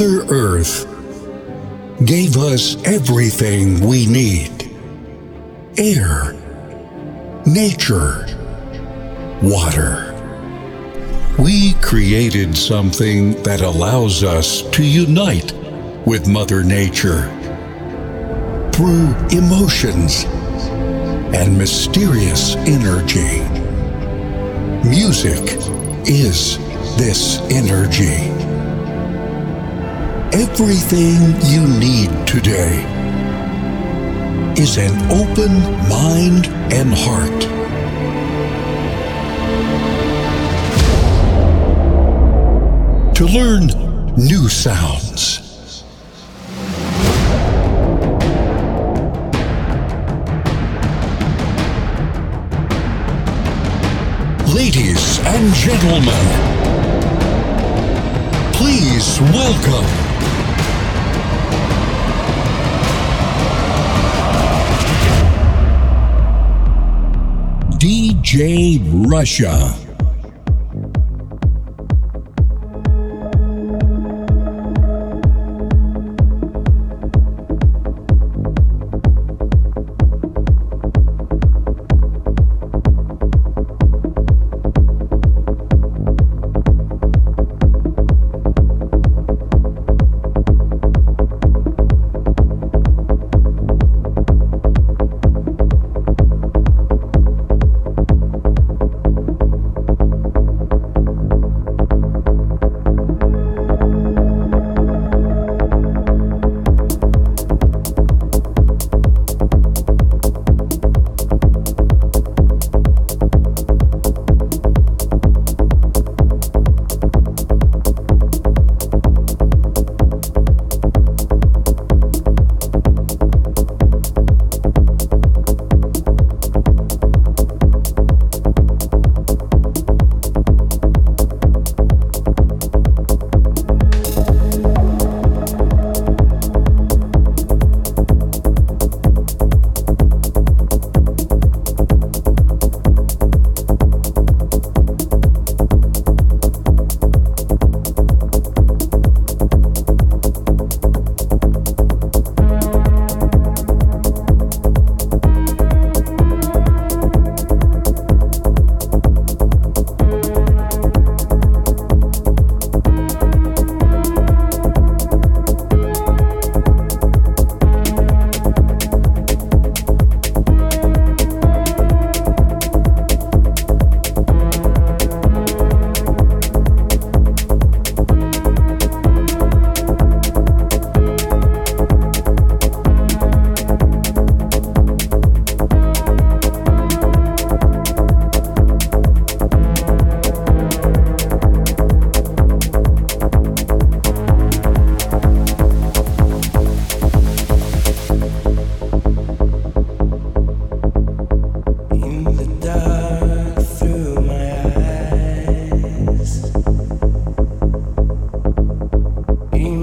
Mother Earth gave us everything we need air, nature, water. We created something that allows us to unite with Mother Nature through emotions and mysterious energy. Music is this energy. Everything you need today is an open mind and heart. To learn new sounds. Ladies and gentlemen, please welcome DJ Russia.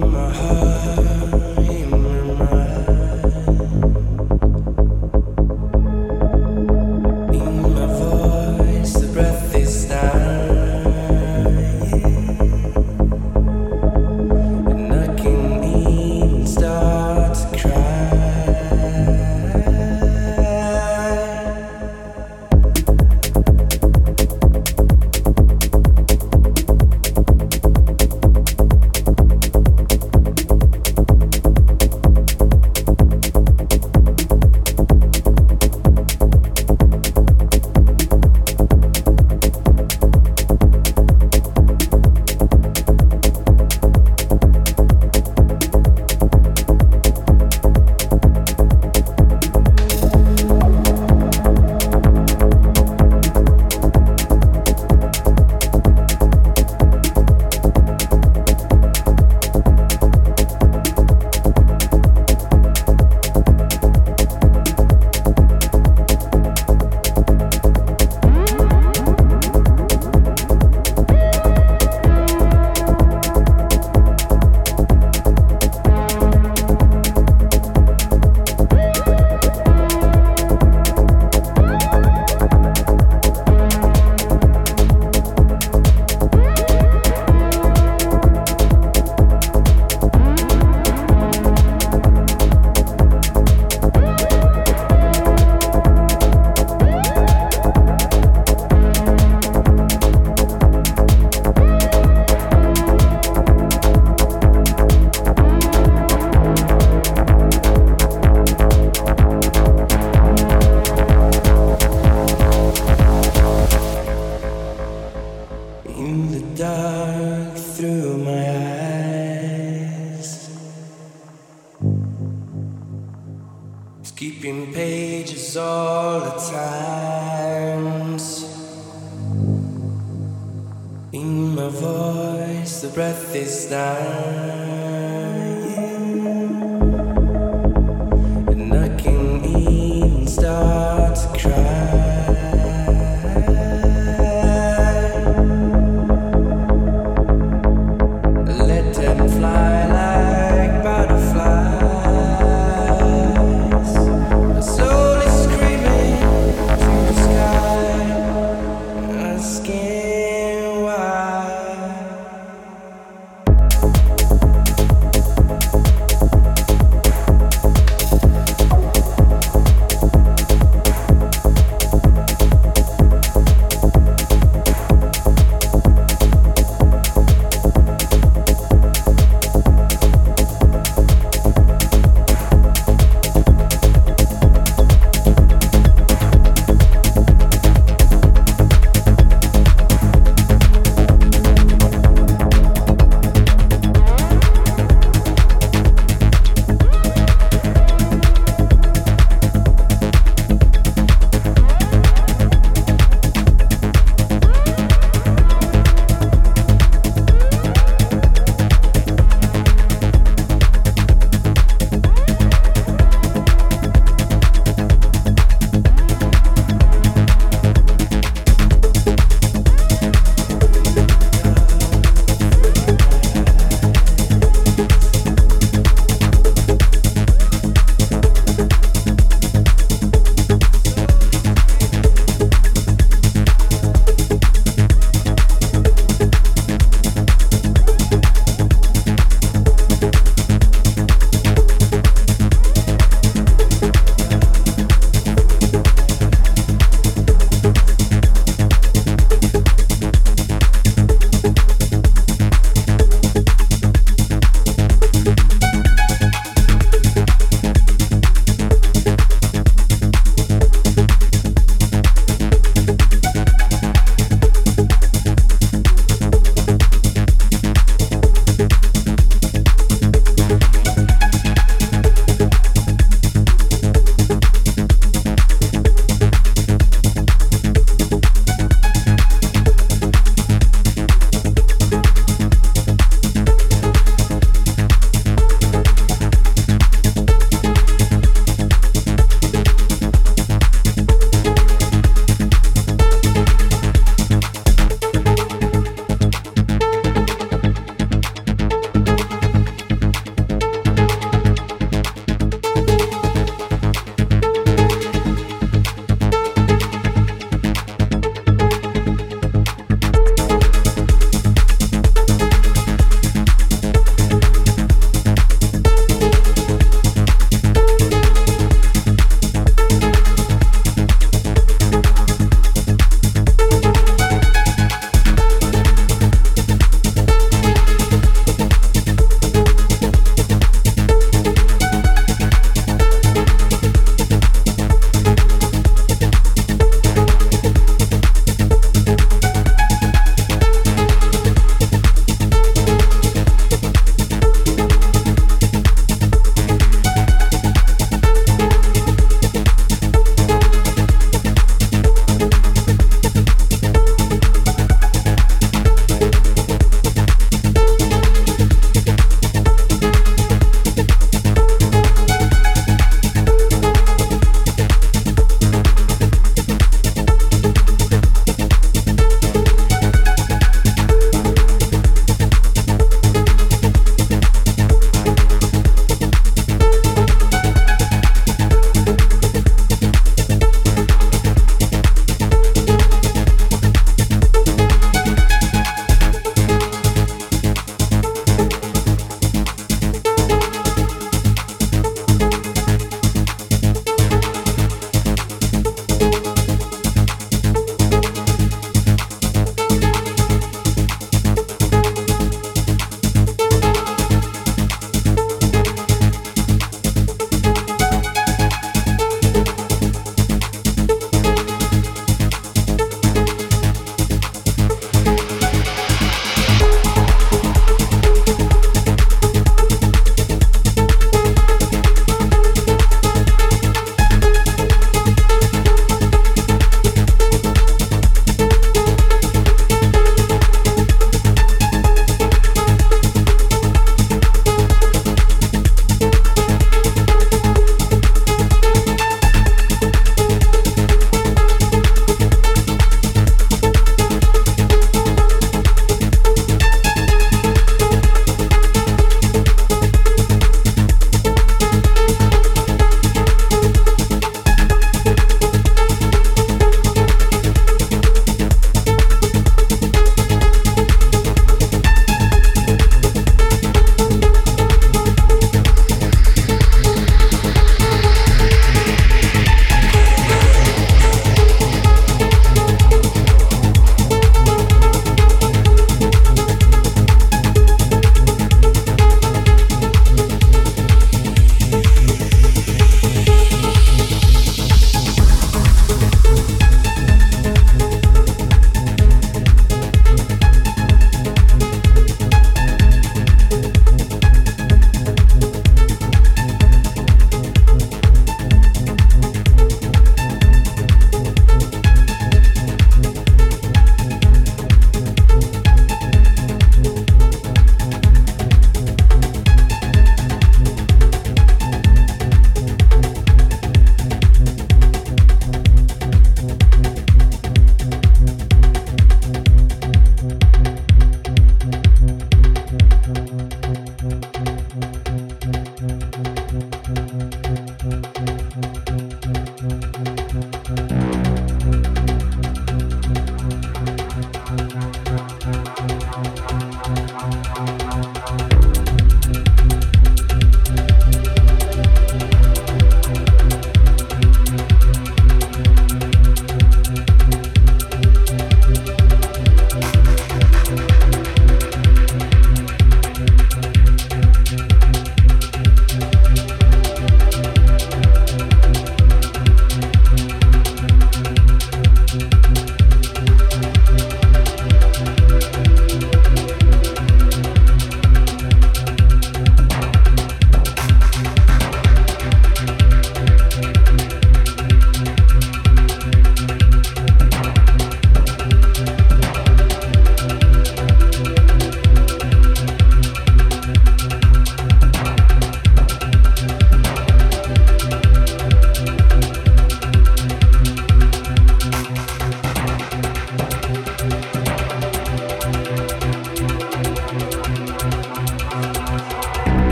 my heart.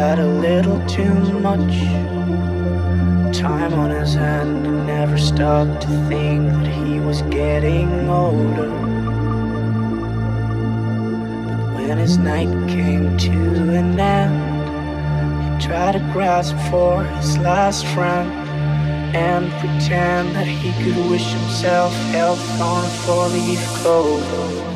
had a little too much time on his hand and never stopped to think that he was getting older. But when his night came to an end, he tried to grasp for his last friend and pretend that he could wish himself health on a four leaf clover.